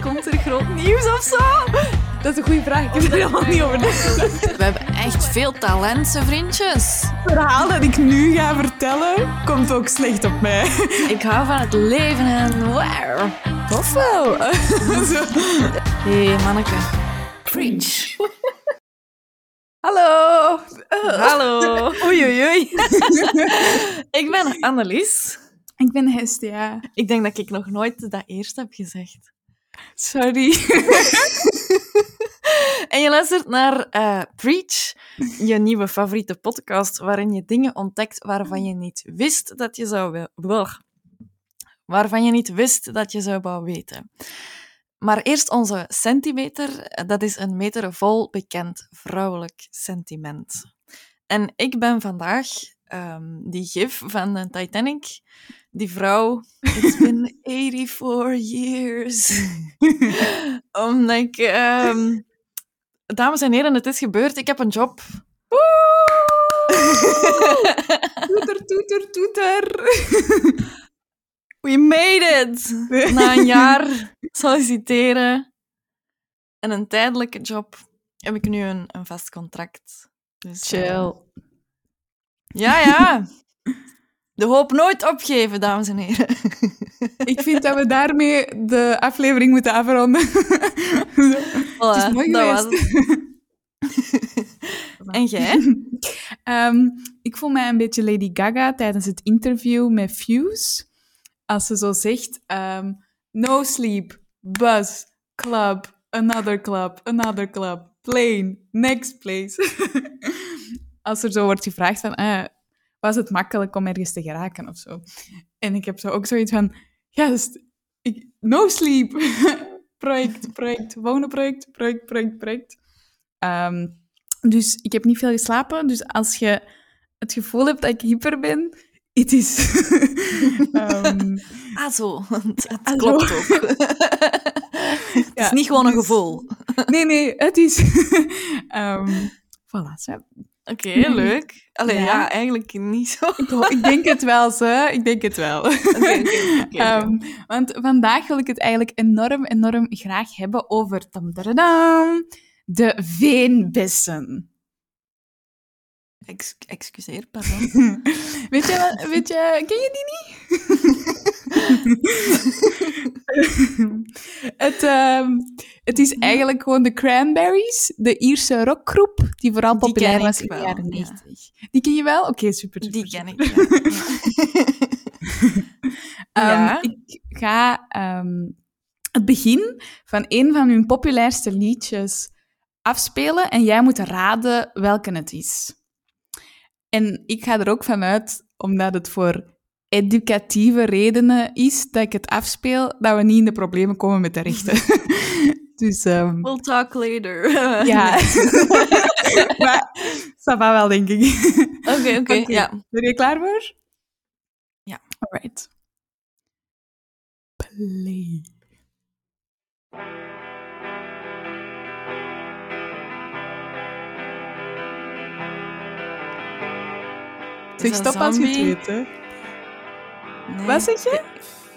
Komt er groot nieuws of zo? Dat is een goede vraag. Ik heb er helemaal niet over nagedacht. We hebben echt veel talenten, vriendjes. Het verhaal dat ik nu ga vertellen, komt ook slecht op mij. Ik hou van het leven en wow. Tof wel. Hé, hey, manneke. Preach. Hallo. Hallo. Oei, oei, oei. ik ben Annelies. Ik ben Hestia. Ik denk dat ik nog nooit dat eerst heb gezegd. Sorry. En je luistert naar eh, Preach, je nieuwe favoriete podcast, waarin je dingen ontdekt waarvan je niet wist dat je zou waarvan je niet wist dat je zou wou weten. Maar eerst onze centimeter. Dat is een meter vol bekend vrouwelijk sentiment. En ik ben vandaag ehm, die gif van de Titanic. Die vrouw, it's been 84 years. Omdat ik... ehm, dames en heren, het is gebeurd. Ik heb een job. Toeter, toeter, toeter. We made it! Na een jaar solliciteren en een tijdelijke job heb ik nu een, een vast contract. Dus, eh, Chill. Ja, ja. De hoop nooit opgeven, dames en heren. Ik vind dat we daarmee de aflevering moeten afronden. Voilà, Het is mooi dat was geweest. het. En jij? Ehm, ik voel mij een beetje Lady Gaga tijdens het interview met Fuse. Als ze zo zegt, ehm, no sleep, bus, club, another club, another club, plane, next place. Als er zo wordt gevraagd van, eh, was het makkelijk om ergens te geraken of zo? En ik heb zo ook zoiets van, gast, ik, no sleep. project, project, wonenproject, project, project, project. Ehm, dus ik heb niet veel geslapen. Dus als je het gevoel hebt dat ik hyper ben, het is. Ehm, Ah, zo. Het, het Ah, klopt zo. ook. het Ja, is niet gewoon een dus- gevoel. nee, nee, het is. Ehm voilà, Oké, leuk. Allee, ja. Ja. eigenlijk niet zo. Ik, denk het wel, ze. Ik denk het wel. Ehm, want vandaag wil ik het eigenlijk enorm, enorm graag hebben over tamdadadam, de veenbessen. Ex- excuseer, pardon. weet, je, wat- weet je, ken je die niet? het, ehm, het is eigenlijk gewoon de Cranberries, de Ierse rockgroep, die vooral populair was in de jaren ja. 90. Die ken je wel? Oké, super, super. Die ken ik, ja. Ehm, Ik ga ehm, het begin van een van hun populairste liedjes afspelen en jij moet raden welke het is. En ik ga er ook vanuit, omdat het voor educatieve redenen is dat ik het afspeel, dat we niet in de problemen komen met de rechten. dus ehm, We'll talk later. ja. maar, ça va wel, denk ik. Oké, oké, ja. Ben je klaar voor? Ja. Alright. Play. Zeg stop als je het zombie? weet, hè. Nee. Wat zeg je?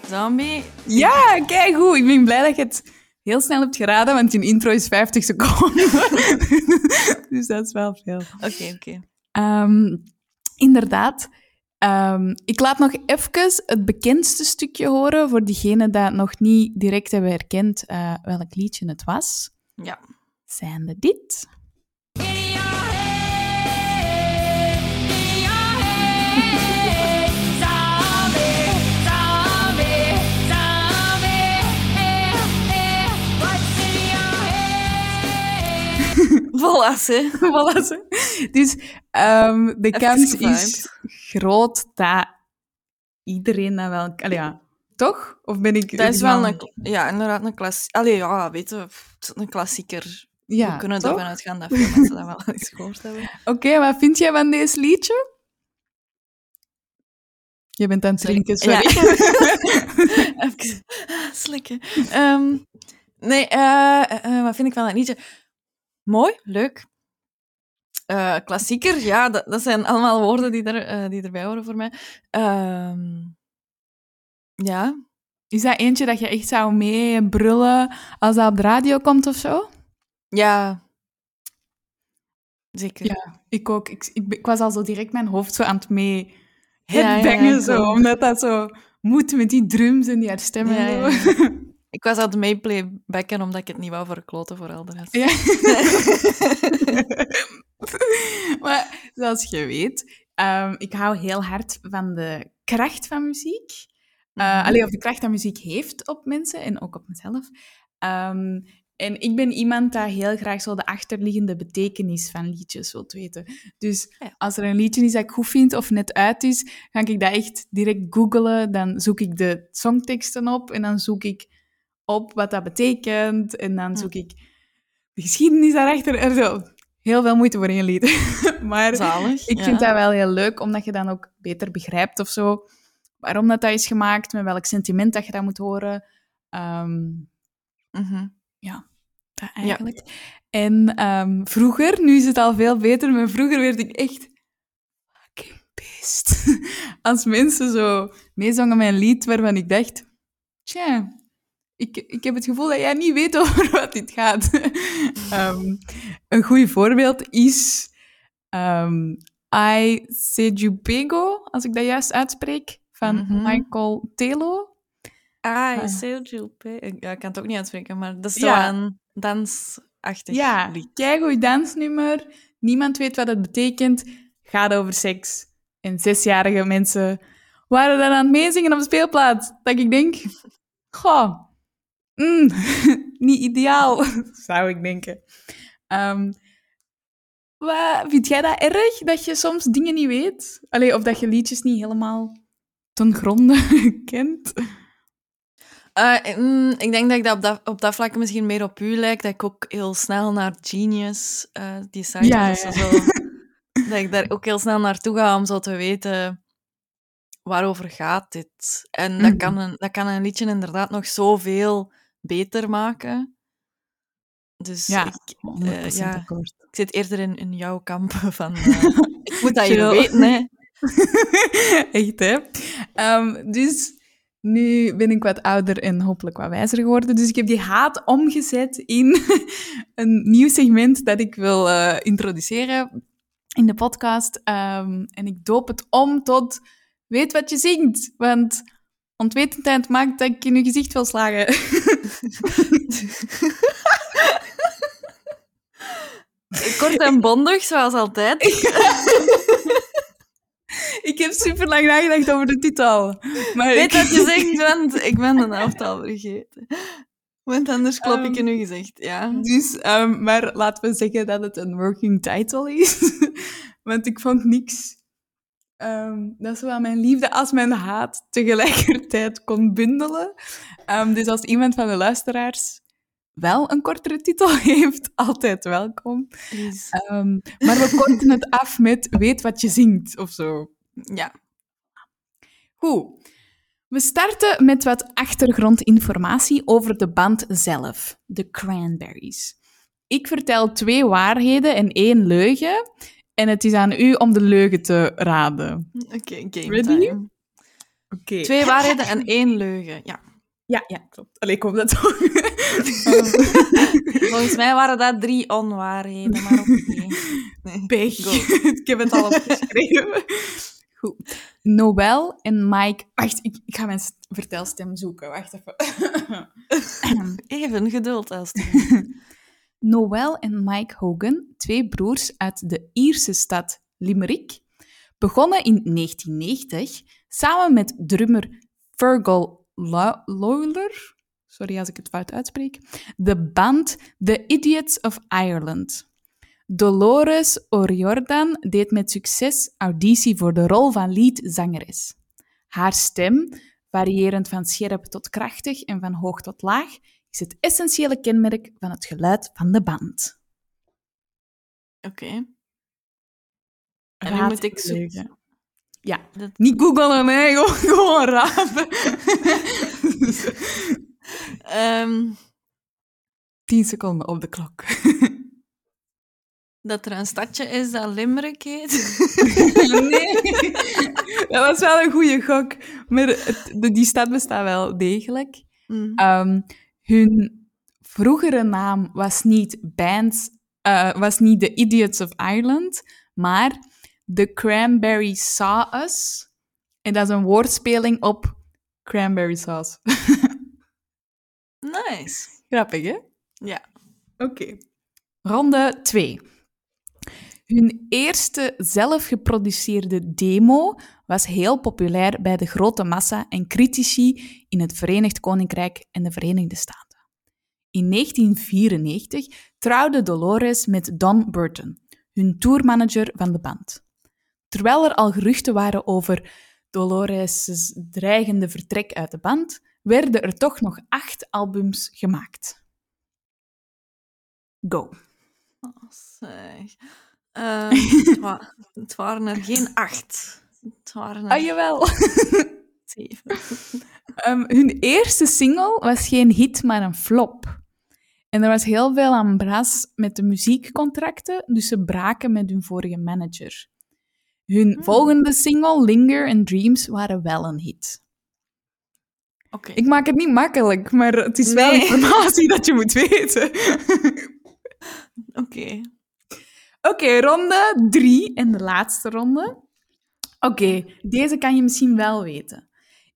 Zombie? Ja, kijk goed. Ik ben blij dat je het heel snel hebt geraden, want je intro is 50 seconden. dus dat is wel veel. Oké, oké. Ehm, inderdaad. Ehm, ik laat nog even het bekendste stukje horen voor diegenen die nog niet direct hebben herkend eh, welk liedje het was. Ja. Zijn er dit? Voilà, hè. Voilà, zo. Dus ehm, de kans is groot dat iedereen dat wel... Allee, ja. Toch? Of ben ik... Dat is wel een... Ja, inderdaad, een klas... Allee, ja, weet je, een klassieker. Ja, We kunnen ervan uitgaan dat veel mensen dat wel eens gehoord hebben. Oké, wat vind jij van deze liedje? Je bent aan het drinken, sorry. Ja. Even slikken. Ehm, nee, eh, eh, wat vind ik van dat liedje? Mooi, leuk. Eh, klassieker, ja, dat, dat zijn allemaal woorden die, er, eh, die erbij horen voor mij. Ehm, ja, Is dat eentje dat je echt zou mee brullen als dat op de radio komt of zo? Ja. Zeker. Ja, ik ook. Ik, ik, ik was al zo direct mijn hoofd zo aan het mee Ja, ja, headbangen, ja, zo, omdat dat zo moet met die drums en die haar stemmen. Ik was aan het meeplaybacken omdat ik het niet wou verkloten voor al de rest. Ja. maar zoals je weet, ehm, ik hou heel hard van de kracht van muziek. Eh Mhm. Alleen of de kracht dat muziek heeft op mensen en ook op mezelf. Ehm, en ik ben iemand dat heel graag zo de achterliggende betekenis van liedjes wilt weten. Dus als er een liedje is dat ik goed vind of net uit is, ga ik dat echt direct googlen. Dan zoek ik de songteksten op en dan zoek ik op wat dat betekent. En dan Hm. zoek ik de geschiedenis daarachter. Er zo heel veel moeite voor één lied. maar Zalig. ik ja. vind dat wel heel leuk, omdat je dan ook beter begrijpt of zo. Waarom dat, dat is gemaakt, met welk sentiment dat je dat moet horen. Ehm, Mhm. dat eigenlijk. En ehm, vroeger, nu is het al veel beter, maar vroeger werd ik echt fucking pissed. Als mensen zo meezongen met een lied waarvan ik dacht, tja, ik, ik heb het gevoel dat jij niet weet over wat dit gaat. Ehm, een goed voorbeeld is ehm I Said You Pego, als ik dat juist uitspreek, van Mhm. Michael Telo. Ah, Ah. Seojupe. Ja, ik kan het ook niet uitspreken, maar dat is Ja. zo een dansachtig Ja, lied. keigoed dansnummer. Niemand weet wat het betekent. Gaat over seks. En zesjarige mensen waren dan aan het meezingen op de speelplaats. Dat ik denk, goh, mm, niet ideaal, zou ik denken. Ehm, wat, vind jij dat erg, dat je soms dingen niet weet? Allee, of dat je liedjes niet helemaal ten gronde kent? Eh, mm, ik denk dat ik dat op, dat op dat vlak misschien meer op u lijk. Dat ik ook heel snel naar Genius, eh, die site, Ja, dus ja. Zo, dat ik daar ook heel snel naartoe ga om zo te weten waarover gaat dit. En dat, kan een, dat kan een liedje inderdaad nog zoveel beter maken. Dus Ja, ik, 100% ja. ik zit eerder in, in jouw kamp van... eh, ik moet dat Chill. weten, hè. Echt, hè? Ehm, dus nu ben ik wat ouder en hopelijk wat wijzer geworden. Dus ik heb die haat omgezet in een nieuw segment dat ik wil eh, introduceren in de podcast. Ehm, en ik doop het om tot weet wat je zingt. Want ontwetendheid maakt dat ik in je gezicht wil slagen. Kort en bondig, zoals altijd. ik heb super lang nagedacht over de titel. Maar Weet ik- wat je zegt, want ik ben een helft al vergeten. Want anders klop ik Ehm, in uw gezicht, ja. Dus, ehm, maar laten we zeggen dat het een working title is. Want ik vond niks. Ehm, dat zowel mijn liefde als mijn haat tegelijkertijd kon bundelen. Ehm, dus als iemand van de luisteraars wel een kortere titel heeft, altijd welkom. Ehm, maar we korten het af met weet wat je zingt of zo. Ja. Goed. We starten met wat achtergrondinformatie over de band zelf, de Cranberries. Ik vertel twee waarheden en één leugen. En het is aan u om de leugen te raden. Oké, game Ready? time. Twee waarheden en één leugen, ja. Ja, ja, klopt. Allee, ik hoop dat toch. Volgens mij waren dat drie onwaarheden, maar oké. Nee. Pech. Go. ik heb het al opgeschreven. Goed. Noël en Mike... Wacht, ik, ik ga mijn st- vertelstem zoeken. Wacht even. Even geduld, alstublieft. Noël en Mike Hogan, twee broers uit de Ierse stad Limerick, begonnen in 1990 samen met drummer Fergal Lawler, sorry als ik het fout uitspreek, de band The Idiots of Ireland. Dolores O'Riordan deed met succes auditie voor de rol van leadzangeres. Haar stem, variërend van scherp tot krachtig en van hoog tot laag, is het essentiële kenmerk van het geluid van de band. Oké. En nu moet ik de zo- leugen. Ja, Dat- niet googlen, hè. Gewoon, gewoon raden. Ehm, Tien seconden op de klok. dat er een stadje is dat Limerick heet. nee, Dat was wel een goede gok. Maar het- de- die stad bestaat wel degelijk. Mm. Ehm, hun vroegere naam was niet Bands, eh, was niet The Idiots of Ireland, maar The Cranberry Saw Us. En dat is een woordspeling op cranberry sauce. Nice. Grappig, hè? Ja. Oké. Ronde 2. Hun eerste zelf geproduceerde demo was heel populair bij de grote massa en critici in het Verenigd Koninkrijk en de Verenigde Staten. In 1994 trouwde Dolores met Don Burton, hun tourmanager van de band. Terwijl er al geruchten waren over Dolores' dreigende vertrek uit de band, werden er toch nog acht albums gemaakt. Go. Oh, zeg. Ehm, het, wa- het waren er geen acht. Het waren er Ah, jawel. zeven. Ehm, hun eerste single was geen hit, maar een flop. En er was heel veel aan bras met de muziekcontracten, dus ze braken met hun vorige manager. Hun volgende single, Linger and Dreams, waren wel een hit. Oké. Ik maak het niet makkelijk, maar het is wel informatie dat je moet weten. Oké. Oké, ronde drie en de laatste ronde. Oké, deze kan je misschien wel weten.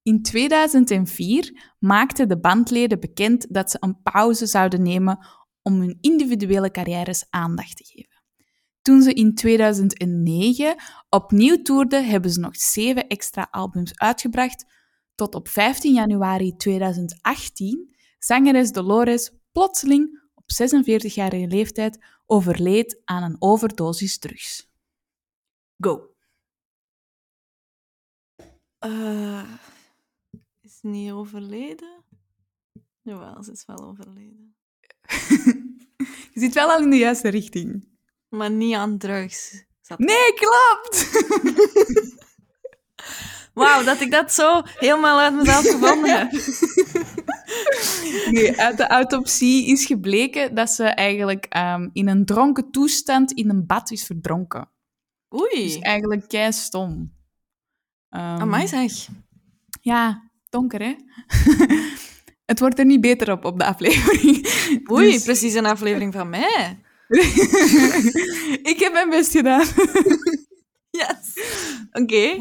In 2004 maakten de bandleden bekend dat ze een pauze zouden nemen om hun individuele carrières aandacht te geven. Toen ze in 2009 opnieuw toerden, hebben ze nog zeven extra albums uitgebracht. Tot op 15 januari 2018 zangeres Dolores plotseling op 46-jarige leeftijd overleed aan een overdosis drugs. Go. Eh, is niet overleden? Jawel, ze is wel overleden. Je zit wel al in de juiste richting. Maar niet aan drugs. Zat- Nee, klopt! Wauw, dat ik dat zo helemaal uit mezelf gevonden heb. Nee, uit de autopsie is gebleken dat ze eigenlijk ehm, in een dronken toestand in een bad is verdronken. Oei. Dus eigenlijk kei stom. Um, Amai zeg. Ja, donker hè? Het wordt er niet beter op op de aflevering. Oei, Dus- precies een aflevering van mij. ik heb mijn best gedaan. Yes. Oké.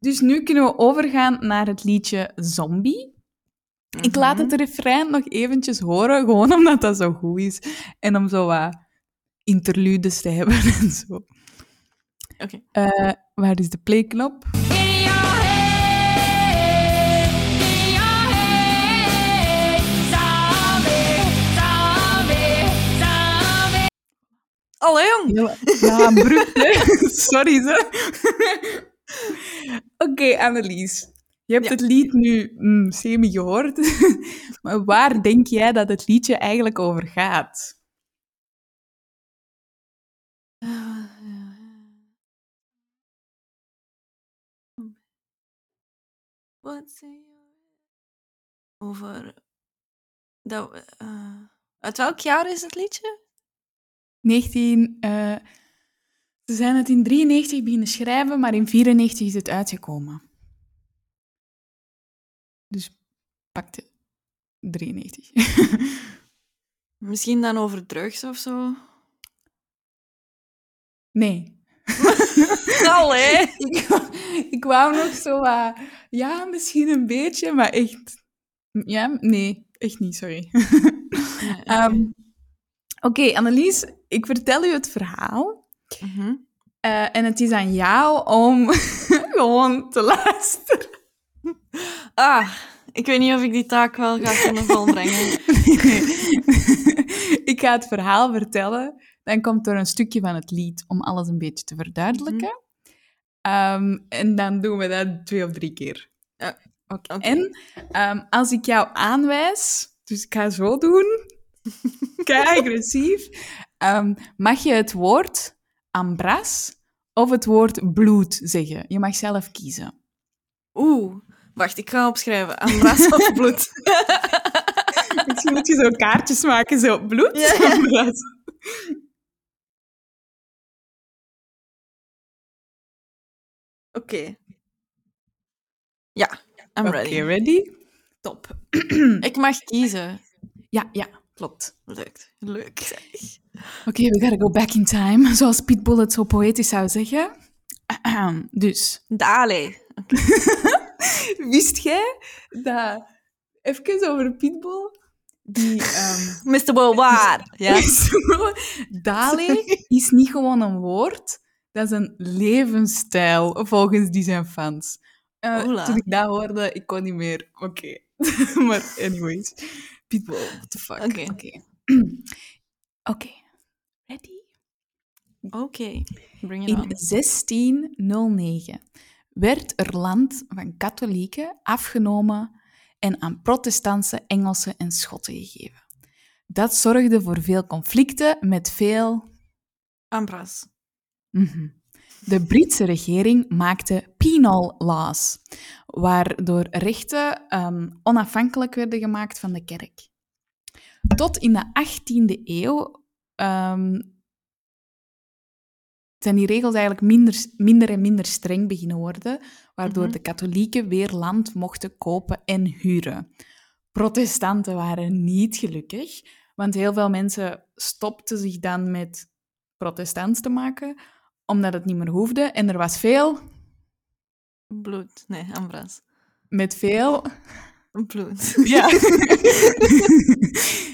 Dus nu kunnen we overgaan naar het liedje Zombie. Ik laat het refrein nog eventjes horen, gewoon omdat dat zo goed is. En om zo wat interludes te hebben en zo. Oké. Eh, waar is de playknop? Allee, jong. Ja, hè? Sorry, ze. Oké, Annelies. Je hebt Ja. het lied nu mm, semi gehoord. maar waar denk jij dat het liedje eigenlijk over gaat? Wat zei je? Over... Dat, eh, uit welk jaar is het liedje? 19... eh, ze zijn het in 93 beginnen schrijven, maar in 94 is het uitgekomen. Dus pakte 93. Misschien dan over drugs of zo? nee. Allee. ik, ik wou nog zo wat... Ja, misschien een beetje, maar echt... Ja, nee, echt niet, sorry. Ehm, Oké, Annelies, ik vertel u het verhaal. Mhm. eh, en het is aan jou om gewoon te luisteren. Ah, ik weet niet of ik die taak wel ga kunnen volbrengen. ik ga het verhaal vertellen. Dan komt er een stukje van het lied om alles een beetje te verduidelijken. Ehm, en dan doen we dat twee of drie keer. En ehm, als ik jou aanwijs, dus ik ga zo doen, kei agressief, ehm, mag je het woord ambras of het woord bloed zeggen. Je mag zelf kiezen. Oeh, wacht, ik ga opschrijven. Ambras of bloed? Misschien moet je zo kaartjes maken, zo bloed. Ja, ambras. Oké. Ja, I'm Oké, ready. ready? Top. Ik mag kiezen. Ja, ja, klopt. Leuk. Leuk. zeg. Oké, we gotta go back in time, zoals Pitbull het zo poëtisch zou zeggen. dus, Dale. wist jij dat... Even over Pitbull. Die... ehm, Mr. Worldwide. Ja. Dale is niet gewoon een woord, dat is een levensstijl, volgens die zijn fans. Eh, toen ik dat hoorde, ik kon niet meer. Oké. maar anyways. Pitbull, what the fuck. Oké. Oké. Oké. Ready? Oké. Bring it In on. 1609 werd er land van katholieken afgenomen en aan protestantse Engelsen en Schotten gegeven. Dat zorgde voor veel conflicten met veel Ambras. Mhm. De Britse regering maakte penal laws, waardoor rechten ehm, onafhankelijk werden gemaakt van de kerk. Tot in de 18e eeuw ehm, zijn die regels eigenlijk minder, minder en minder streng beginnen worden, waardoor Mhm. de katholieken weer land mochten kopen en huren. Protestanten waren niet gelukkig, want heel veel mensen stopten zich dan met protestants te maken, omdat het niet meer hoefde. En er was veel, Bloed. Nee, Ambras. met veel... Bloed. Ja.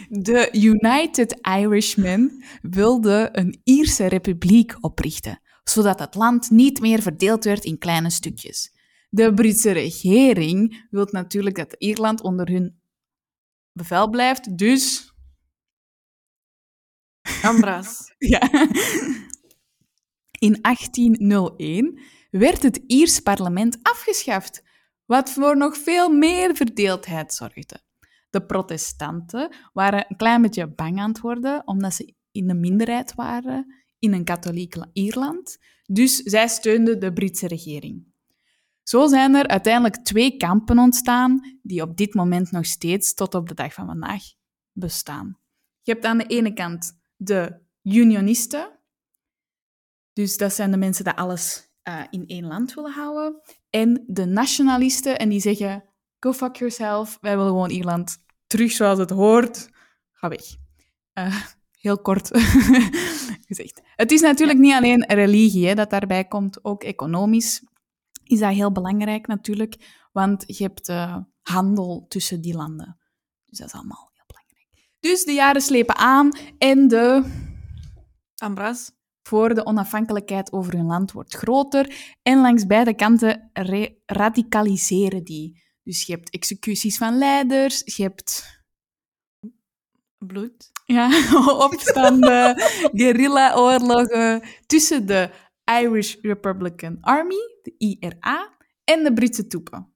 De United Irishmen wilden een Ierse republiek oprichten, zodat het land niet meer verdeeld werd in kleine stukjes. De Britse regering wil natuurlijk dat Ierland onder hun bevel blijft, dus... Ambras. Ja. In 1801 werd het Iers parlement afgeschaft, wat voor nog veel meer verdeeldheid zorgde. De protestanten waren een klein beetje bang aan het worden, omdat ze in de minderheid waren in een katholiek la- Ierland. Dus zij steunden de Britse regering. Zo zijn er uiteindelijk twee kampen ontstaan, die op dit moment nog steeds tot op de dag van vandaag bestaan. Je hebt aan de ene kant de unionisten, dus dat zijn de mensen die alles eh, in één land willen houden. En de nationalisten, en die zeggen, go fuck yourself, wij willen gewoon Ierland terug zoals het hoort. Ga weg. Eh, heel kort gezegd. Het is natuurlijk niet alleen religie hè, dat daarbij komt, ook economisch is dat heel belangrijk natuurlijk, want je hebt handel tussen die landen. Dus dat is allemaal heel belangrijk. Dus de jaren slepen aan en de Ambras. Voor de onafhankelijkheid over hun land wordt groter en langs beide kanten re- radicaliseren die. Dus je hebt executies van leiders, je hebt Bloed. ja, opstanden, guerrilla-oorlogen tussen de Irish Republican Army, de IRA, en de Britse troepen.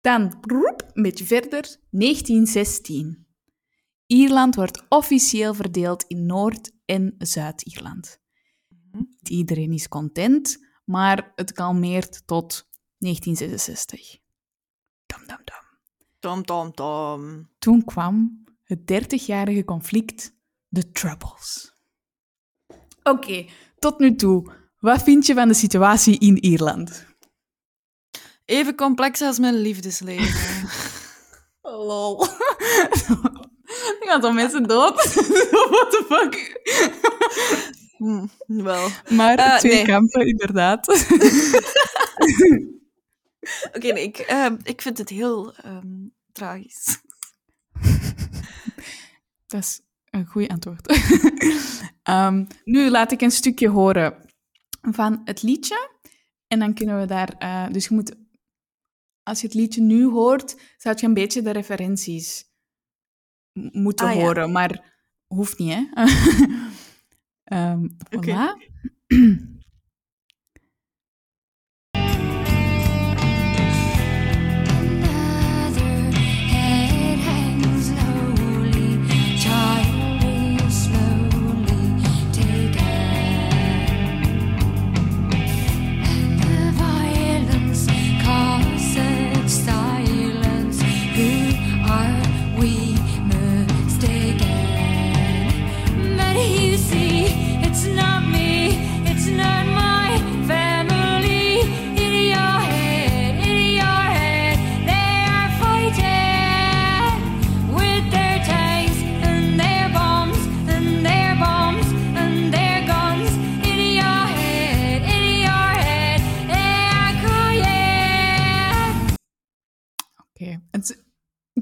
Dan, broep, een beetje verder, 1916. Ierland wordt officieel verdeeld in Noord- en Zuid-Ierland. Niet iedereen is content, maar het kalmeert tot 1966. Dam, dam, dam. Tom, tom, tom. Toen kwam het 30-jarige conflict, de Troubles. Oké, tot nu toe. Wat vind je van de situatie in Ierland? Even complex als mijn liefdesleven. Lol. Dan gaan toch mensen dood? What the fuck? Hm, wel. Maar Eh, twee nee. kampen, inderdaad. Oké, nee, ik, eh, ik vind het heel ehm, tragisch. Dat is een goed antwoord. Ehm, nu laat ik een stukje horen van het liedje. En dan kunnen we daar... eh, dus je moet... Als je het liedje nu hoort, zou je een beetje de referenties moeten Ah, ja. horen. Maar hoeft niet, hè? Oké. voilà.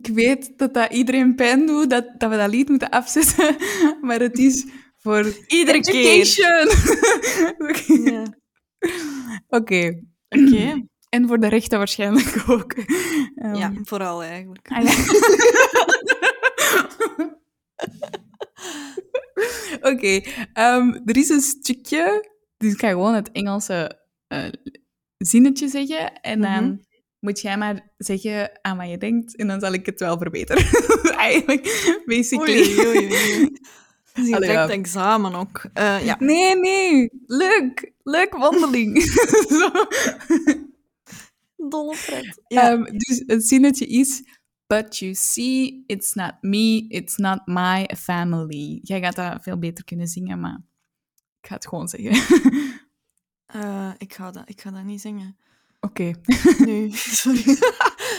Weet dat dat iedereen pijn doet, dat, dat we dat lied moeten afzetten. Maar het is voor Iedere keer. education. Oké. Ja. Oké. En voor de rechten waarschijnlijk ook. Ehm, Ja, vooral eigenlijk. ah, ja. Oké, ehm, er is een stukje, dus ik ga gewoon het Engelse eh, zinnetje zeggen en dan Mhm. Moet jij maar zeggen aan wat je denkt en dan zal ik het wel verbeteren. Eigenlijk, basically. Oei, oei, oei. Ja. examen ook. Eh, ja. Nee, nee, leuk, leuk wandeling. Dolle pret. Ja. Ehm, dus het zinnetje is... But you see, it's not me, it's not my family. Jij gaat dat veel beter kunnen zingen, maar ik ga het gewoon zeggen. Eh, ik, ga dat, ik ga dat niet zingen. Oké. Nu, sorry.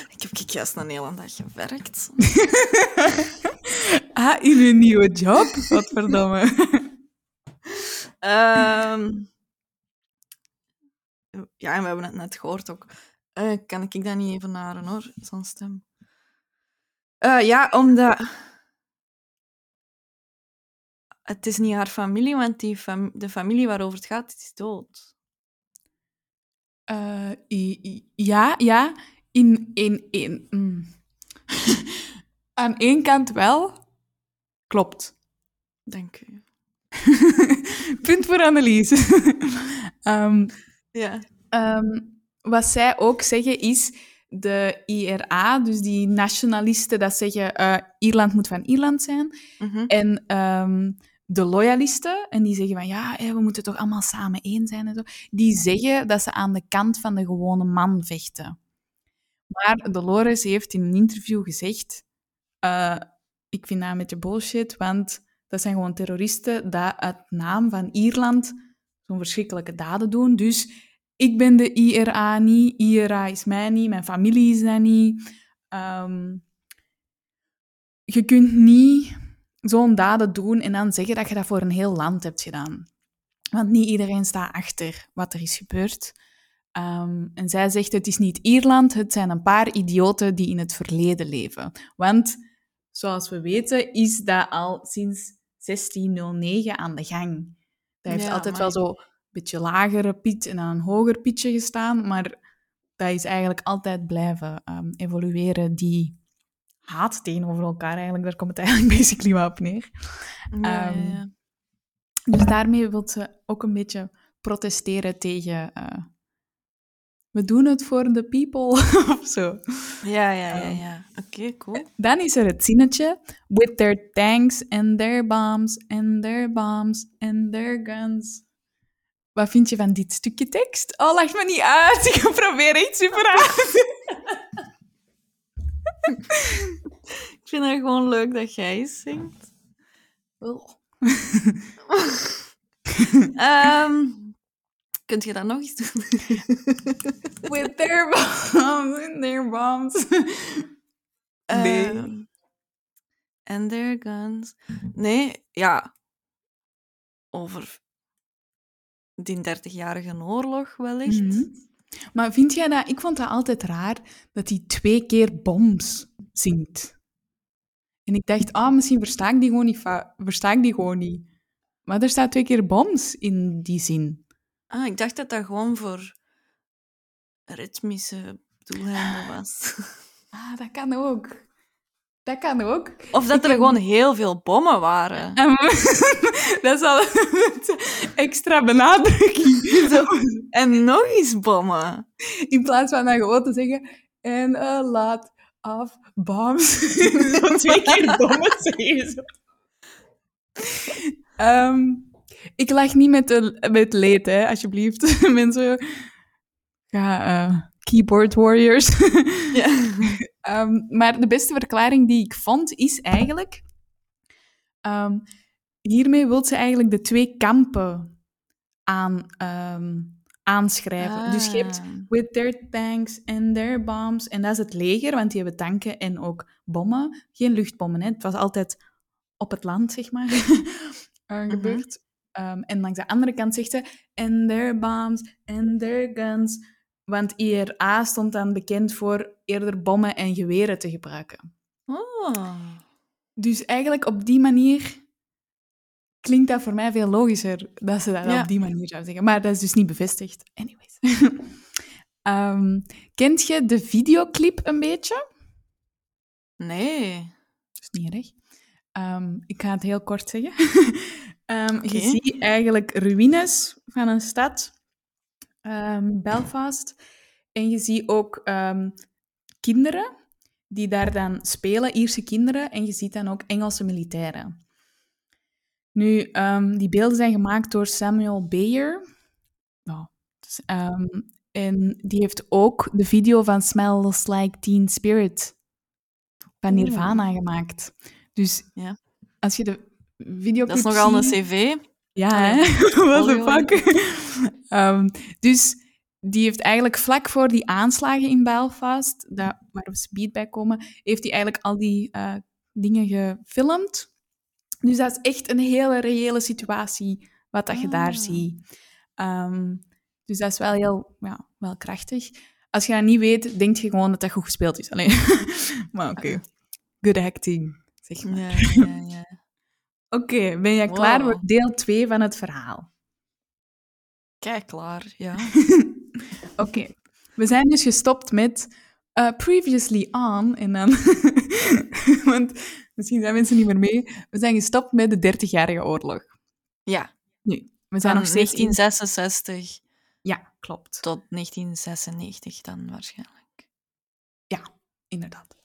ik heb ik juist een hele dag gewerkt. ah, in uw nieuwe job? Wat verdomme. Ehm, ja, en we hebben het net gehoord ook. Eh, kan ik dat niet even naren hoor, zo'n stem? Eh, ja, omdat... Het is niet haar familie, want die fam- de familie waarover het gaat, is dood. Eh, i- i- ja, ja. In, in, in. mm. Aan één kant wel. Klopt. Dank u. Punt voor Annelies. Ehm, Ja. Ehm, wat zij ook zeggen is de IRA, dus die nationalisten, dat zeggen eh, Ierland moet van Ierland zijn. Mhm. En ehm, de loyalisten, en die zeggen van ja, we moeten toch allemaal samen één zijn en zo, die zeggen dat ze aan de kant van de gewone man vechten. Maar Dolores heeft in een interview gezegd, eh, ik vind dat een beetje bullshit, want dat zijn gewoon terroristen die uit naam van Ierland zo'n verschrikkelijke daden doen. Dus ik ben de IRA niet, IRA is mij niet, mijn familie is dat niet. Ehm, je kunt niet zo'n daden doen en dan zeggen dat je dat voor een heel land hebt gedaan. Want niet iedereen staat achter wat er is gebeurd. Ehm, en zij zegt, het is niet Ierland, het zijn een paar idioten die in het verleden leven. Want, zoals we weten, is dat al sinds 1609 aan de gang. Dat heeft Ja, altijd wel zo een beetje lagere piet en dan een hoger pietje gestaan, maar dat is eigenlijk altijd blijven ehm, evolueren, die haat tegenover elkaar eigenlijk. Daar komt het eigenlijk basically wel op neer. Ja, Ehm, ja, ja. Dus daarmee wil ze ook een beetje protesteren tegen... eh, we doen het voor de people, of zo. Ja, ja, ja. Ehm. ja. Oké, cool. Dan is er het zinnetje... With their tanks and their bombs and their bombs and their guns. Wat vind je van dit stukje tekst? Oh, lach me niet uit. Ik probeer iets super uit. Ik vind het gewoon leuk dat jij zingt. Ehm, kunt je dat nog eens doen? With their bombs and their bombs. Nee. Ehm, and their guns. Nee, ja. Over die 30-jarige oorlog wellicht. Mhm. Maar vind jij dat... Ik vond dat altijd raar, dat hij twee keer bombs zingt. En ik dacht, ah, misschien versta ik die gewoon niet. Versta ik die gewoon niet. Maar er staat twee keer bombs in die zin. Ah, ik dacht dat dat gewoon voor ritmische doeleinden was. Ah, dat kan ook. Dat kan ook. Of dat Ik er heb- gewoon heel veel bommen waren. En dat is al extra benadrukking. Zo. En nog eens bommen. In plaats van dan gewoon te zeggen... En a lot of bombs. Zo twee keer bommen zeggen. Ehm, ik lach niet met, de, met leed, hè, alsjeblieft. Mensen, ga eh, keyboard warriors. Ja. Ehm, maar de beste verklaring die ik vond, is eigenlijk... ehm, hiermee wil ze eigenlijk de twee kampen aan, ehm, aanschrijven. Dus je hebt Ah. with their tanks and their bombs. En dat is het leger, want die hebben tanken en ook bommen. Geen luchtbommen, hè. Het was altijd op het land, zeg maar, eh, gebeurd. Ehm, en langs de andere kant zegt ze and their bombs and their guns. Want IRA stond dan bekend voor eerder bommen en geweren te gebruiken. Oh. Dus eigenlijk op die manier klinkt dat voor mij veel logischer dat ze dat Ja. op die manier zou zeggen. Maar dat is dus niet bevestigd. Anyways. Ehm, kent je de videoclip een beetje? Nee. Dat is niet erg. Ehm, ik ga het heel kort zeggen. Ehm, Je ziet eigenlijk ruïnes van een stad, ehm, Belfast. En je ziet ook ehm, kinderen die daar dan spelen, Ierse kinderen. En je ziet dan ook Engelse militairen. Nu, ehm, die beelden zijn gemaakt door Samuel Bayer. Nou, dus, en die heeft ook de video van Smells Like Teen Spirit van. Nirvana gemaakt. Dus Ja. als je de videoclip Dat is nogal een cv. Ja, hè? What the fuck? Ehm, dus die heeft eigenlijk vlak voor die aanslagen in Belfast, dat, waar we speed bij komen, heeft hij eigenlijk al die eh, dingen gefilmd. Dus dat is echt een hele reële situatie, wat dat je daar Ah. ziet. Ehm, dus dat is wel heel ja, wel krachtig. Als je dat niet weet, denk je gewoon dat dat goed gespeeld is. Alleen. maar oké. Good acting, zeg maar. Ja, ja, ja. Oké, ben jij klaar voor deel 2 van het verhaal? Kijk, klaar. Ja. Oké, we zijn dus gestopt met eh, previously on en dan, want misschien zijn mensen niet meer mee. We zijn gestopt met de 30-jarige oorlog. Ja. Nu, we zijn nog steeds in... 1966 Ja, klopt. tot 1996 dan waarschijnlijk. Inderdaad.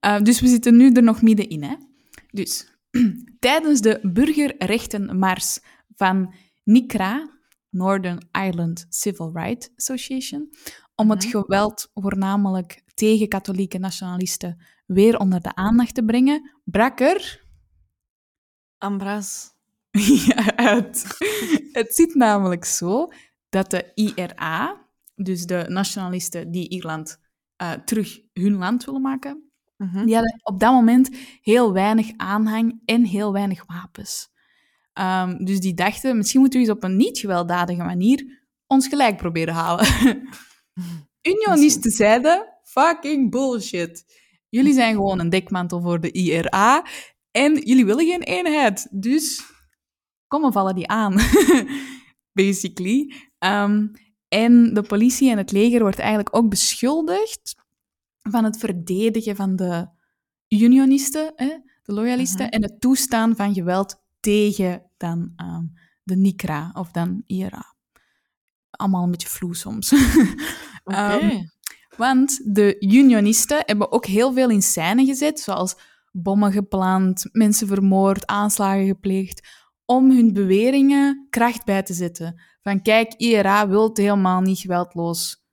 Eh, dus we zitten nu er nog middenin. Hè? Dus tijdens de burgerrechtenmars van NICRA, Northern Ireland Civil Rights Association, om het Mhm. geweld voornamelijk tegen katholieke nationalisten weer onder de aandacht te brengen, brak er Ambras. ja, uit. Het zit namelijk zo dat de IRA, dus de nationalisten die Ierland eh, terug hun land willen maken, Mhm. die hadden op dat moment heel weinig aanhang en heel weinig wapens. Ehm, dus die dachten, misschien moeten we eens op een niet-gewelddadige manier ons gelijk proberen halen. Unionisten zeiden, fucking bullshit. Jullie zijn gewoon een dekmantel voor de IRA en jullie willen geen eenheid. Dus kom, we vallen die aan. Basically. Ehm, en de politie en het leger wordt eigenlijk ook beschuldigd van het verdedigen van de unionisten, hè, de loyalisten, Mhm. en het toestaan van geweld tegen dan ehm, de NICRA of dan IRA. Allemaal een beetje vloe soms. Oké. Ehm, want de unionisten hebben ook heel veel in scène gezet, zoals bommen gepland, mensen vermoord, aanslagen gepleegd, om hun beweringen kracht bij te zetten. Van kijk, IRA wil helemaal niet geweldloos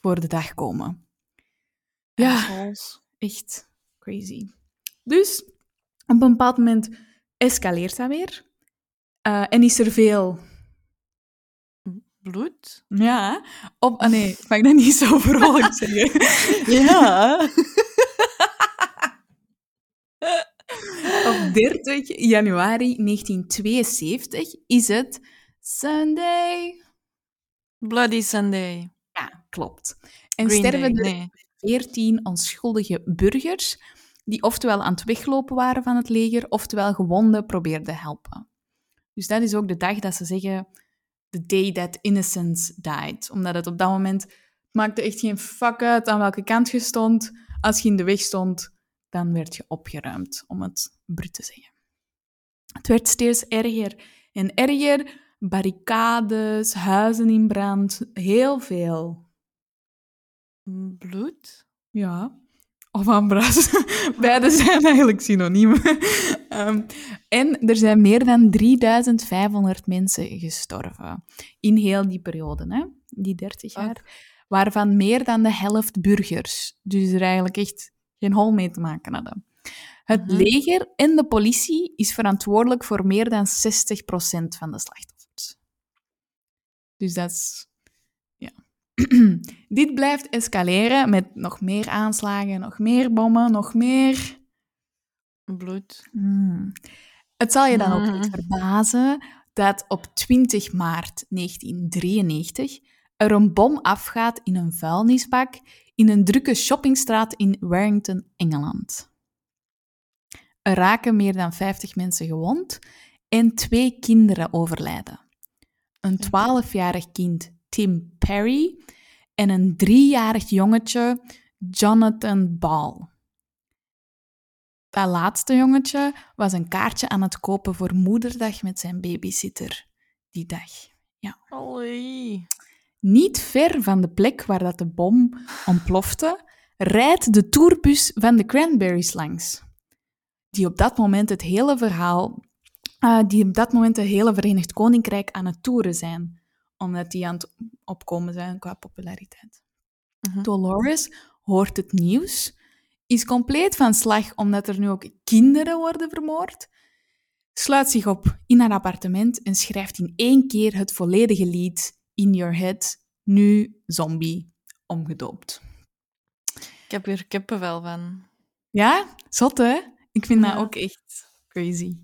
voor de dag komen. Ja, echt crazy. Dus op een bepaald moment escaleert dat weer. Eh, en is er veel Bloed? Ja, op... Ah nee, mag ik dat niet zo vrolijk zeggen? Ja. op 30 januari 1972 is het Sunday. Bloody Sunday. Ja, klopt. En Green sterven Day. er Nee. 14 onschuldige burgers die oftewel aan het weglopen waren van het leger, oftewel gewonden probeerden helpen. Dus dat is ook de dag dat ze zeggen the day that innocence died. Omdat het op dat moment maakte echt geen fuck uit aan welke kant je stond. Als je in de weg stond, dan werd je opgeruimd, om het brut te zeggen. Het werd steeds erger en erger. Barricades, huizen in brand, heel veel. Bloed? Ja. Of ambras. Beide zijn eigenlijk synoniemen. Ehm, en er zijn meer dan 3500 mensen gestorven. In heel die periode, hè? die 30 jaar. Waarvan meer dan de helft burgers. Dus er eigenlijk echt geen hol mee te maken hadden. Het Mhm. leger en de politie is verantwoordelijk voor meer dan 60% van de slachtoffers. Dus dat is. Dit blijft escaleren met nog meer aanslagen, nog meer bommen, nog meer. Bloed. Hmm. Het zal je dan ook niet verbazen dat op 20 maart 1993 er een bom afgaat in een vuilnisbak in een drukke shoppingstraat in Warrington, Engeland. Er raken meer dan 50 mensen gewond en twee kinderen overlijden. Een 12-jarig kind, Tim Perry, en een driejarig jongetje, Jonathan Ball. Dat laatste jongetje was een kaartje aan het kopen voor moederdag met zijn babysitter die dag. Allee. Niet ver van de plek waar dat de bom ontplofte, rijdt de tourbus van de Cranberries langs. Die op dat moment het hele verhaal, eh, die op dat moment het hele Verenigd Koninkrijk aan het toeren zijn, omdat die aan het opkomen zijn qua populariteit. Mhm. Dolores hoort het nieuws, is compleet van slag omdat er nu ook kinderen worden vermoord, sluit zich op in haar appartement en schrijft in één keer het volledige lied In Your Head, nu zombie, omgedoopt. Ik heb hier kippenvel van. Ja, zot hè? Ik vind dat ook echt crazy.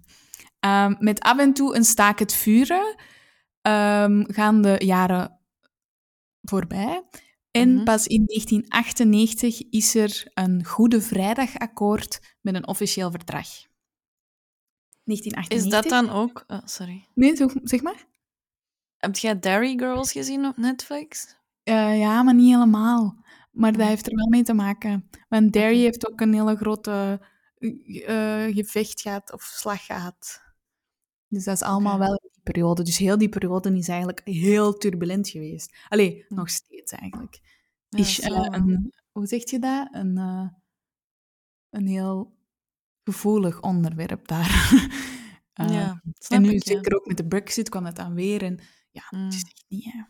Ehm, met af en toe een staak het vuren ehm, gaan de jaren voorbij. En Mhm. pas in 1998 is er een Goede Vrijdagakkoord met een officieel verdrag. 1998? Is dat dan ook... oh, sorry. Nee, zeg- maar. Heb jij Derry Girls gezien op Netflix? Eh, ja, maar niet helemaal. Maar dat heeft er wel mee te maken. Want Derry Oké. heeft ook een hele grote eh, gevecht gehad of slag gehad. Dus dat is allemaal wel periode. Dus heel die periode is eigenlijk heel turbulent geweest. Allee, nog steeds eigenlijk. Ja, is, eh, een, hoe zeg je dat? Een, eh, een heel gevoelig onderwerp daar. Eh, ja, en nu ik, ja. zeker ook met de brexit kwam het dan weer. En ja, Mm. het is echt niet, hè.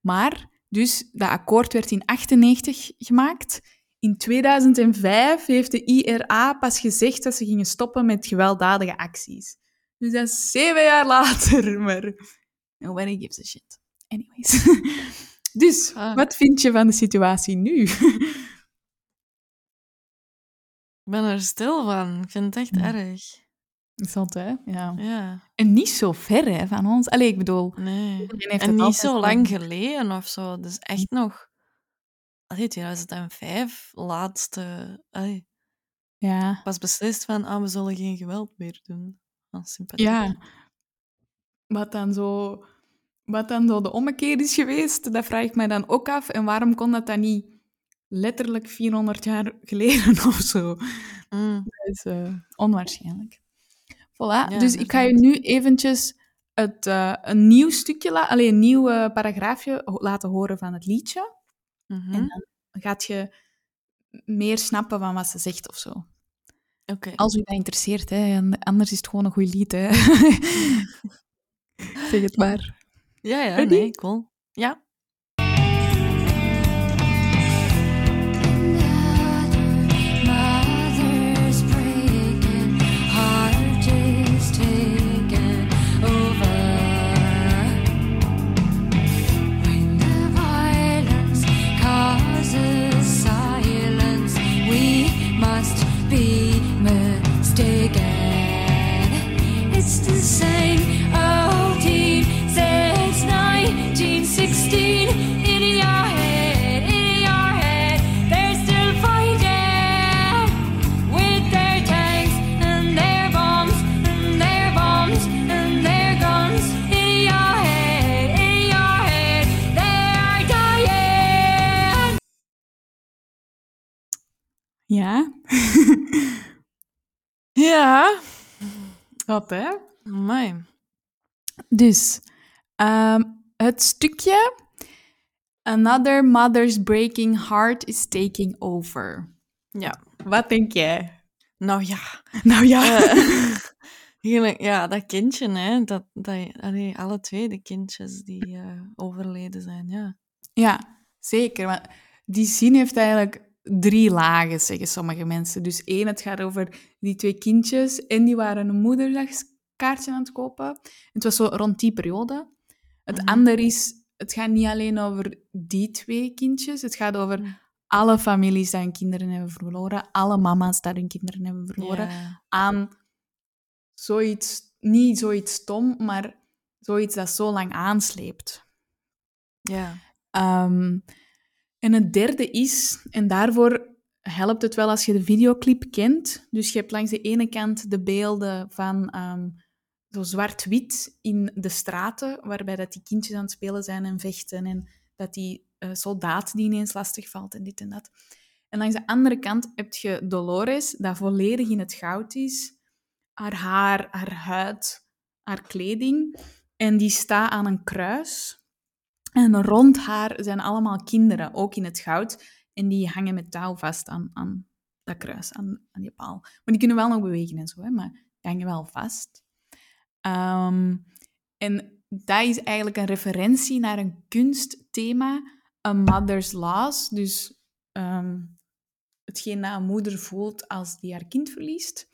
Maar, dus, dat akkoord werd in 98 gemaakt. In 2005 heeft de IRA pas gezegd dat ze gingen stoppen met gewelddadige acties. Dus dat is zeven jaar later, maar nobody gives a shit. Anyways. dus, Ah. wat vind je van de situatie nu? Ik ben er stil van. Ik vind het echt Mm. erg. Zot, hè? Ja. Ja, En niet zo ver, hè, van ons. Allee, ik bedoel... nee. En niet zo lang geleden of zo. Dus echt nog... Allee, 2005, laatste... Allee, Ja. was beslist van, ah, we zullen geen geweld meer doen. Sympathiek. Ja. Wat dan zo... Wat dan zo de ommekeer is geweest, dat vraag ik mij dan ook af. En waarom kon dat dan niet letterlijk 400 jaar geleden of zo? Mm, Dat is eh, onwaarschijnlijk. Voilà, Ja, dus ik ga je nu eventjes het, eh, een nieuw stukje, la- allee, een nieuw eh, paragraafje laten horen van het liedje. mhm. En dan gaat je meer snappen van wat ze zegt of zo. Als u dat interesseert, hè. en Anders is het gewoon een goed lied, hè. zeg het maar. Ja, ja, nee, cool. Ja. Ja? Ja. Wat, hè? Amai. Dus, ehm, het stukje... Another mother's breaking heart is taking over. Ja. Wat denk jij? Nou ja. Nou ja. Eh, eigenlijk, ja, dat kindje, hè. Dat, dat, allee, alle twee de kindjes die eh, overleden zijn, ja. Ja, zeker. Want die zin heeft eigenlijk drie lagen, zeggen sommige mensen. Dus één, het gaat over die twee kindjes en die waren een moederdagskaartje aan het kopen. Het was zo rond die periode. Het Mhm. andere is, het gaat niet alleen over die twee kindjes, het gaat over Mhm. alle families die hun kinderen hebben verloren, alle mama's die hun kinderen hebben verloren, aan zoiets, niet zoiets stom, maar zoiets dat zo lang aansleept. Ja. Ehm, en het derde is, en daarvoor helpt het wel als je de videoclip kent. Dus je hebt langs de ene kant de beelden van ehm, zo zwart-wit in de straten, waarbij dat die kindjes aan het spelen zijn en vechten en dat die eh, soldaat die ineens lastig valt en dit en dat. En langs de andere kant heb je Dolores, dat volledig in het goud is. Haar haar, haar huid, haar kleding. En die staat aan een kruis. En rond haar zijn allemaal kinderen, ook in het goud. En die hangen met touw vast aan, aan dat kruis, aan, aan die paal. Maar die kunnen wel nog bewegen en zo, hè, maar die hangen wel vast. Ehm, en dat is eigenlijk een referentie naar een kunstthema, A Mother's Loss. Dus ehm, hetgeen dat een moeder voelt als die haar kind verliest.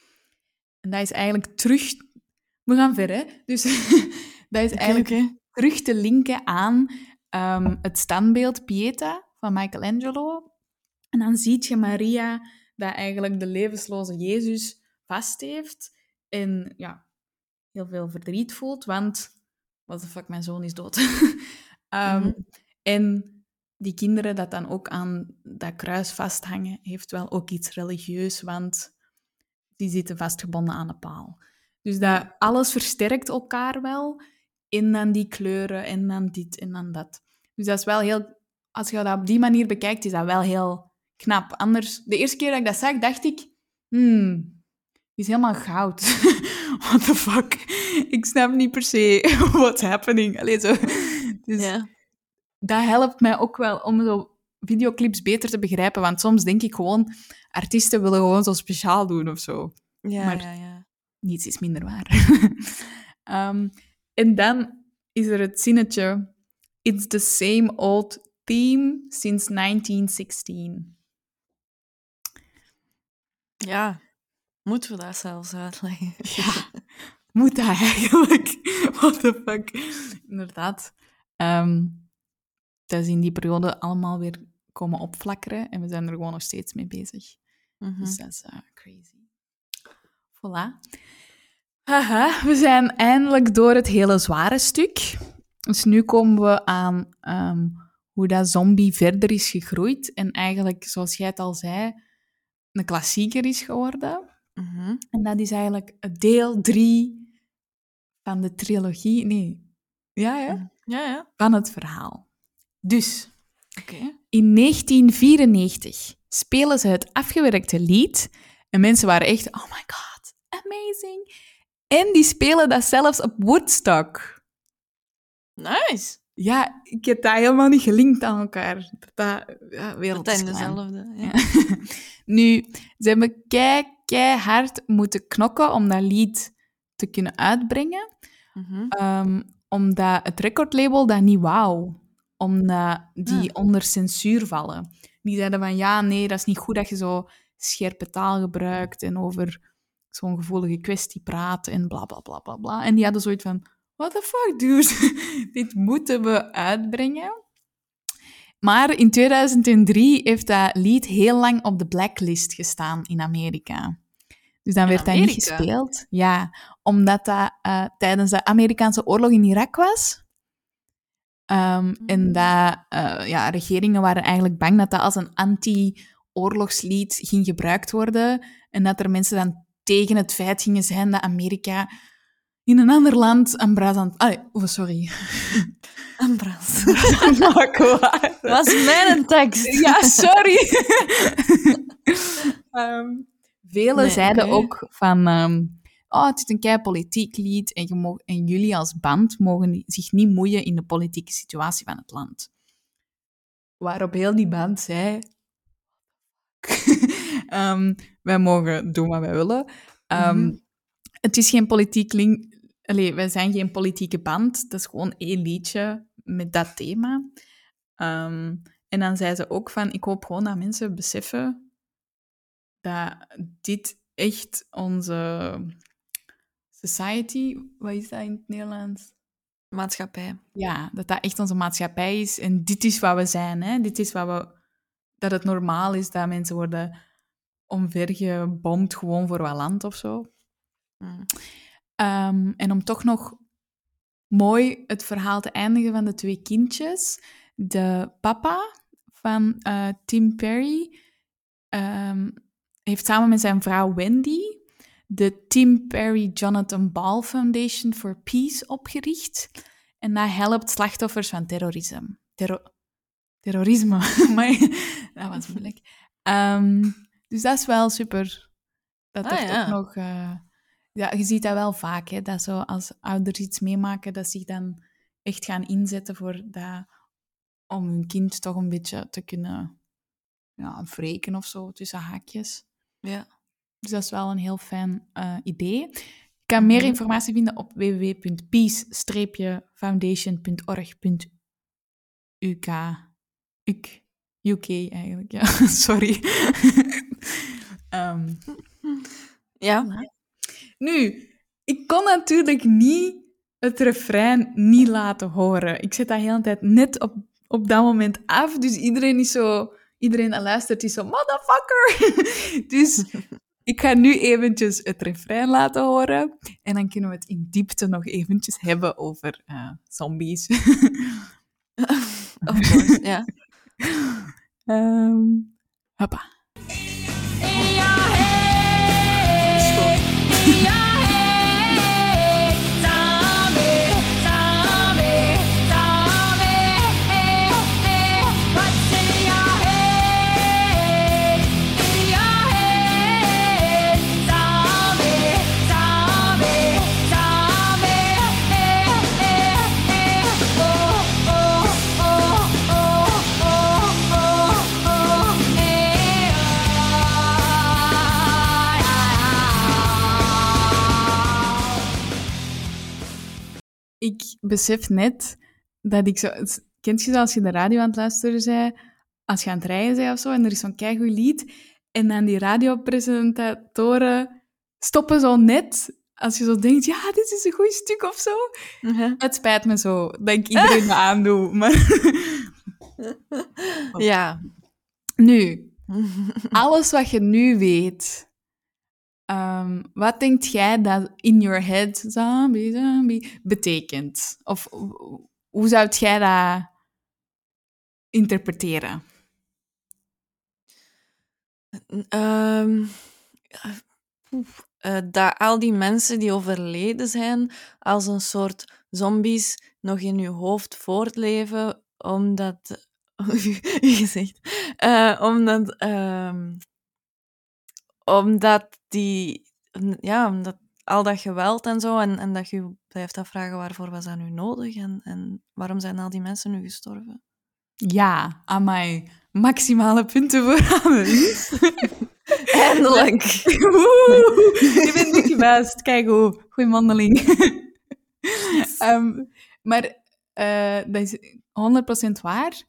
En dat is eigenlijk terug... We gaan ver, hè? Dus dat is eigenlijk. Terug te linken aan ehm, het standbeeld Pieta van Michelangelo. En dan zie je Maria dat eigenlijk de levensloze Jezus vast heeft en ja, heel veel verdriet voelt, want what the fuck, mijn zoon is dood. Ehm, Mhm. En die kinderen dat dan ook aan dat kruis vasthangen, heeft wel ook iets religieus, want die zitten vastgebonden aan een paal. Dus dat alles versterkt elkaar wel. En dan die kleuren en dan dit en dan dat. Dus dat is wel heel... Als je dat op die manier bekijkt, is dat wel heel knap. Anders, de eerste keer dat ik dat zag, dacht ik... Hmm, die is helemaal goud. What the fuck? Ik snap niet per se what's happening. Allee, zo. Dus Ja. dat helpt mij ook wel om zo videoclips beter te begrijpen. Want soms denk ik gewoon, artiesten willen gewoon zo speciaal doen of zo Ja, Maar- ja, ja. niets is minder waar. Ehm, en dan is er het zinnetje: It's the same old theme since 1916. Ja. Moeten we dat zelfs uitleggen? Ja, moet dat eigenlijk? What the fuck? Inderdaad. Ehm, dat is in die periode allemaal weer komen opflakkeren en we zijn er gewoon nog steeds mee bezig. Mhm. Dus dat is eh, crazy. Voilà. Haha, we zijn eindelijk door het hele zware stuk. Dus nu komen we aan ehm, hoe dat zombie verder is gegroeid. En eigenlijk, zoals jij het al zei, een klassieker is geworden. Mhm. En dat is eigenlijk deel drie van de trilogie. Nee, ja, ja. Ja, ja. Van het verhaal. Dus, Oké. in 1994 spelen ze het afgewerkte lied. En mensen waren echt, oh my god, amazing. En die spelen dat zelfs op Woodstock. Nice. Ja, ik heb dat helemaal niet gelinkt aan elkaar. Dat, dat ja, Dat dezelfde. Ja. Ja. nu, ze hebben kei, keihard moeten knokken om dat lied te kunnen uitbrengen. Mhm. Ehm, omdat het recordlabel dat niet wou. Omdat die onder censuur vallen. Die zeiden van, ja, nee, dat is niet goed dat je zo scherpe taal gebruikt en over zo'n gevoelige kwestie praat en bla, bla, bla, bla, bla. En die hadden zoiets van, what the fuck, dude? Dit moeten we uitbrengen. Maar in 2003 heeft dat lied heel lang op de blacklist gestaan in Amerika. Dus dan In werd dat niet gespeeld. Ja, omdat dat eh, tijdens de Amerikaanse oorlog in Irak was. Ehm, En Mm. dat eh, ja, regeringen waren eigenlijk bang dat dat als een anti-oorlogslied ging gebruikt worden. En dat er mensen dan tegen het feit gingen zijn dat Amerika in een ander land een aan... Allee, oh, sorry. Maar kwaad. Dat is mijn tekst. Ja, sorry. Ehm, velen Nee, zeiden ook van... oh, het is een kei politiek lied en, je en jullie als band mogen zich niet moeien in de politieke situatie van het land. Waarop heel die band zei... ehm, wij mogen doen wat wij willen. Mhm. Het is geen politiek link... Allee, wij zijn geen politieke band. Dat is gewoon één liedje met dat thema. Ehm, en dan zei ze ook van, ik hoop gewoon dat mensen beseffen dat dit echt onze society, wat is dat in het Nederlands? Maatschappij. Ja, dat dat echt onze maatschappij is en dit is wat we zijn. Hè? Dit is wat we, dat het normaal is dat mensen worden omvergebomd gewoon voor wat land of zo. Mm. Ehm, en om toch nog mooi het verhaal te eindigen van de twee kindjes. De papa van eh, Tim Perry, ehm, heeft samen met zijn vrouw Wendy de Tim Perry Jonathan Ball Foundation for Peace opgericht. En dat helpt slachtoffers van terrorisme. Terro- terrorisme. maar dat was moeilijk. Ehm, dus dat is wel super. Dat Ah, ja. ook nog... eh, ja, je ziet dat wel vaak, hè, dat zo als ouders iets meemaken, dat ze zich dan echt gaan inzetten voor dat, om hun kind toch een beetje te kunnen ja, wreken of zo, tussen haakjes. Ja. Dus dat is wel een heel fijn eh, idee. Je kan meer Mhm. informatie vinden op www.peace-foundation.org.uk. UK. Eigenlijk, ja. Sorry. Ehm, Ja. nu, ik kon natuurlijk niet het refrein niet laten horen. Ik zet dat de hele tijd net op, op dat moment af, dus iedereen is zo... Iedereen dat luistert is zo, motherfucker! dus ik ga nu eventjes het refrein laten horen. En dan kunnen we het in diepte nog eventjes hebben over eh, zombies. Of course, ja. 嗯，好吧。Ik besef net dat ik zo... Kent je zo als je de radio aan het luisteren zei, als je aan het rijden zei of zo, en er is zo'n keigoed lied, en dan die radiopresentatoren stoppen zo net, als je zo denkt, ja, dit is een goed stuk of zo. Mhm. Het spijt me zo dat ik iedereen me aandoe, maar... Ja. Nu, alles wat je nu weet, ehm, wat denkt jij dat in your head zombie, zombie betekent? Of ho- hoe zou jij dat interpreteren? Eh, dat al die mensen die overleden zijn, als een soort zombies nog in je hoofd voortleven, omdat. je zegt. eh, omdat. ehm, omdat die. Ja, omdat al dat geweld en zo, en, en dat je blijft afvragen waarvoor was dat nu nodig en, en waarom zijn al die mensen nu gestorven? Ja, amai. Maximale punten voor Annelies. Eindelijk! Woe, je bent niet gewijst. Kijk hoe. Goeie wandeling. Ehm, maar eh, dat is 100% waar.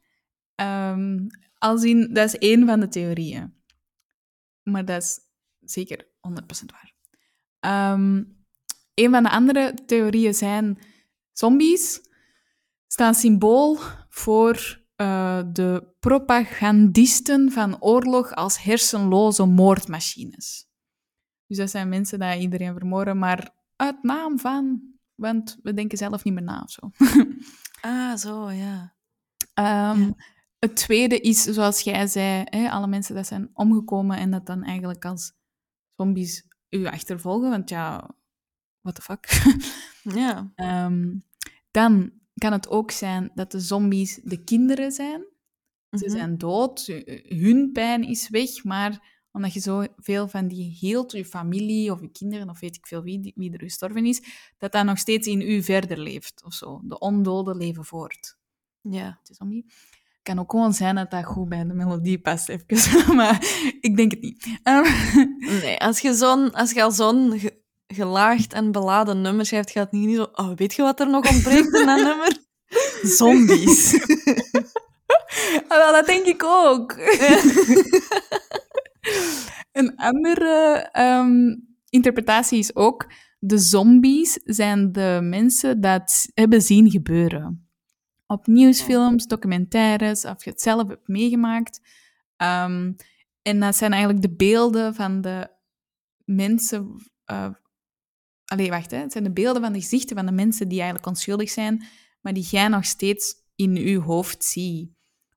Als in, dat is één van de theorieën. Maar dat is zeker 100% waar. Ehm, een van de andere theorieën zijn zombies staan symbool voor eh, de propagandisten van oorlog als hersenloze moordmachines. Dus dat zijn mensen die iedereen vermoorden, maar uit naam van, want we denken zelf niet meer na of zo. Ah, zo, ja. Ehm, Ja. Het tweede is, zoals jij zei, hè, alle mensen dat zijn omgekomen en dat dan eigenlijk als zombies u achtervolgen, want ja, what the fuck. Ja. Ehm, dan kan het ook zijn dat de zombies de kinderen zijn. Ze Mhm. zijn dood, hun pijn is weg, maar omdat je zoveel van die hield, je familie of je kinderen of weet ik veel wie, wie er gestorven is, dat dat nog steeds in u verder leeft of zo. De ondoden leven voort. Ja. Is zombie. Kan ook gewoon zijn dat dat goed bij de melodie past, even. maar ik denk het niet. Ehm, Nee, als je, zo'n, als je al zo'n ge- gelaagd en beladen nummer schrijft, gaat het niet zo... Oh, weet je wat er nog ontbreekt in dat nummer? Zombies. Ah, wel, dat denk ik ook. Een andere ehm, interpretatie is ook... De zombies zijn de mensen dat hebben zien gebeuren. Op nieuwsfilms, documentaires, of je het zelf hebt meegemaakt. Ehm, en dat zijn eigenlijk de beelden van de mensen... eh allee, wacht, hè. Het zijn de beelden van de gezichten van de mensen die eigenlijk onschuldig zijn, maar die jij nog steeds in je hoofd ziet.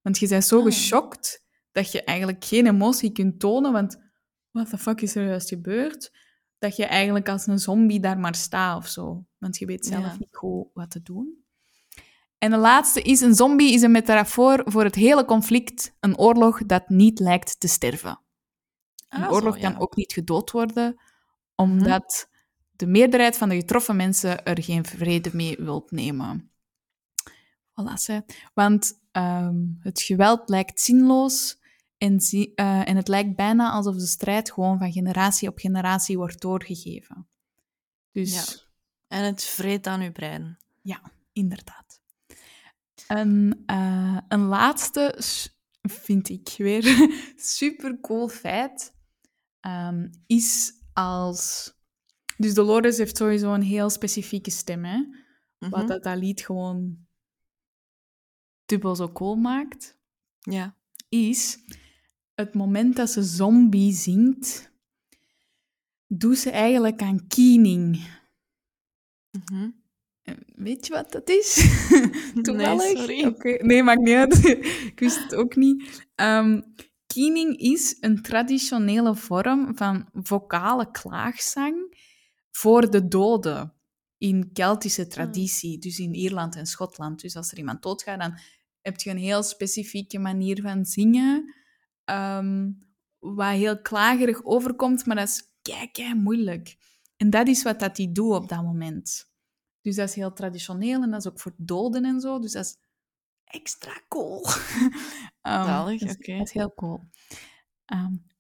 Want je bent zo Ah. geschokt dat je eigenlijk geen emotie kunt tonen, want what the fuck is er juist gebeurd? Dat je eigenlijk als een zombie daar maar staat of zo. Want je weet zelf Ja. niet goed wat te doen. En de laatste is, een zombie is een metafoor voor het hele conflict, een oorlog dat niet lijkt te sterven. Een Ah, zo, oorlog ja. Mhm. kan ook niet gedood worden, omdat de meerderheid van de getroffen mensen er geen vrede mee wilt nemen. Voilà, ze. Want ehm, het geweld lijkt zinloos en, zi- eh, en het lijkt bijna alsof de strijd gewoon van generatie op generatie wordt doorgegeven. Dus Ja. En het vreet aan uw brein. inderdaad. Een, eh, een laatste vind ik weer super cool feit ehm, is als. Dus Dolores heeft sowieso een heel specifieke stem, hè? Mhm. Wat dat, dat lied gewoon dubbel zo cool maakt, Ja. is het moment dat ze zombie zingt, doet ze eigenlijk aan keening. Mhm. Eh, Weet je wat dat is? Toevallig? sorry. Oké, Nee, maakt niet uit. ik wist het ook niet. Ehm keening is een traditionele vorm van vocale klaagzang voor de doden in Keltische traditie, dus in Ierland en Schotland. Dus als er iemand doodgaat, dan heb je een heel specifieke manier van zingen, ehm, wat heel klagerig overkomt, maar dat is kei moeilijk. En dat is wat dat die doet op dat moment. Dus dat is heel traditioneel en dat is ook voor doden en zo. Dus dat is extra cool. Zalig, dat is- oké. Dat is heel cool.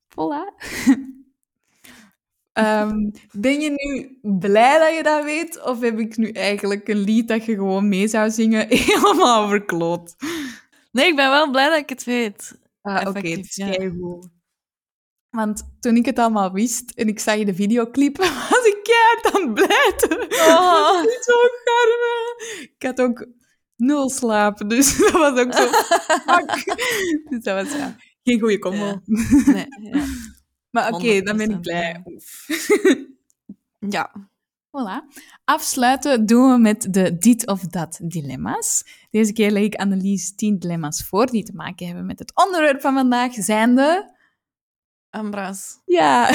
Voilà. Ehm, ben je nu blij dat je dat weet? Of heb ik nu eigenlijk een lied dat je gewoon mee zou zingen helemaal verkloot? Nee, ik ben wel blij dat ik het weet. Ah, Oké, Effectief, het is ja. keigoed. Want toen ik het allemaal wist en ik zag je de videoclip, keihard aan het blijten. Oh. Dat is zo garme. Ik had ook nul slaap, dus dat was ook zo. Dus dat was ja, geen goede combo. Ja. Nee, ja. Maar oké, dan ben ik 100% blij. ja. Ja. Voilà. Afsluiten doen we met de dit of dat dilemma's. Deze keer leg ik Annelies 10 dilemma's voor die te maken hebben met het onderwerp van vandaag, zijnde... Ambras. Ja.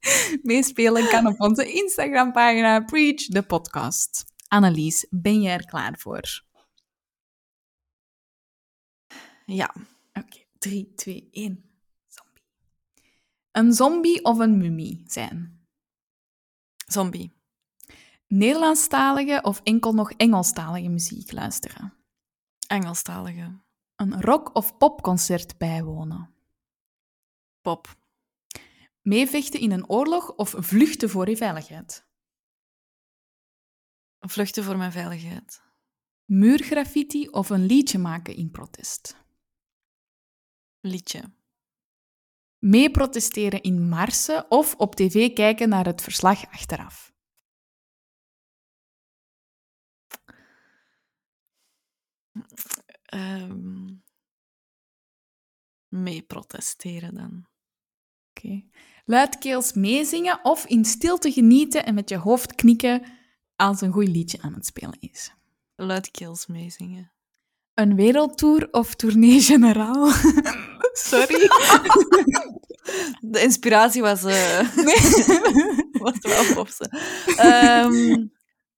Meespelen kan op onze Instagram-pagina Preach the Podcast. Annelies, ben jij er klaar voor? Ja. Oké, 3, 2, 1. Zombie. Een zombie of een mummie zijn? Zombie. Nederlandstalige of enkel nog Engelstalige muziek luisteren? Engelstalige. Een rock- of popconcert bijwonen? Pop. Meevechten in een oorlog of vluchten voor je veiligheid? Vluchten voor mijn veiligheid. Muurgraffiti of een liedje maken in protest? Liedje. Mee protesteren in marsen of op tv kijken naar het verslag achteraf? Ehm mee protesteren dan. Oké. Luidkeels meezingen of in stilte genieten en met je hoofd knikken als een goed liedje aan het spelen is? Luidkeels meezingen. Een wereldtour of tournee generaal? Sorry. De inspiratie was, eh was wel op ze. Ehm,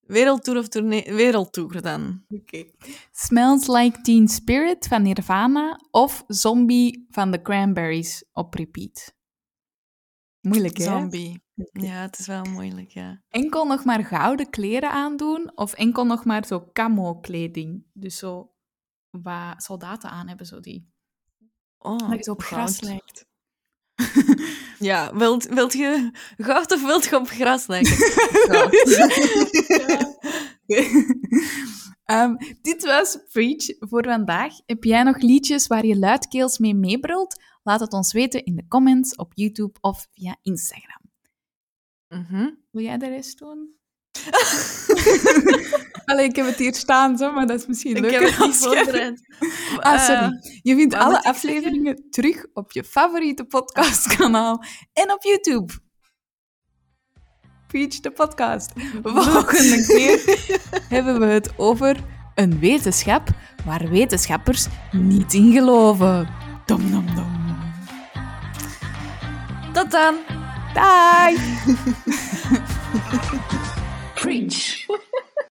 wereldtour of tournee? Wereldtour dan. Oké. Smells Like Teen Spirit van Nirvana of Zombie van The Cranberries op repeat? Moeilijk, hè? Zombie. Ja, het is wel moeilijk, ja. Enkel nog maar gouden kleren aandoen of enkel nog maar zo camo-kleding? Dus zo wat soldaten aan hebben, zo die. Oh, dat je zo op gras lijkt. Ja, wilt, wilt je goud of wilt je op gras lijken? Goud. Ehm, dit was Preach voor vandaag. Heb jij nog liedjes waar je luidkeels mee meebrult? Laat het ons weten in de comments op YouTube of via Instagram. Mhm. Wil jij de rest doen? Allee, ik heb het hier staan, zo, maar dat is misschien Ik leuker heb het niet voorbereid. Ah, sorry. Eh, Je vindt alle ik afleveringen terug op je favoriete podcastkanaal en op YouTube. Preach de podcast. Volgende keer hebben we het over Een wetenschap waar wetenschappers niet in geloven. Dom, dom, dom. Tot dan! Bye! Preach.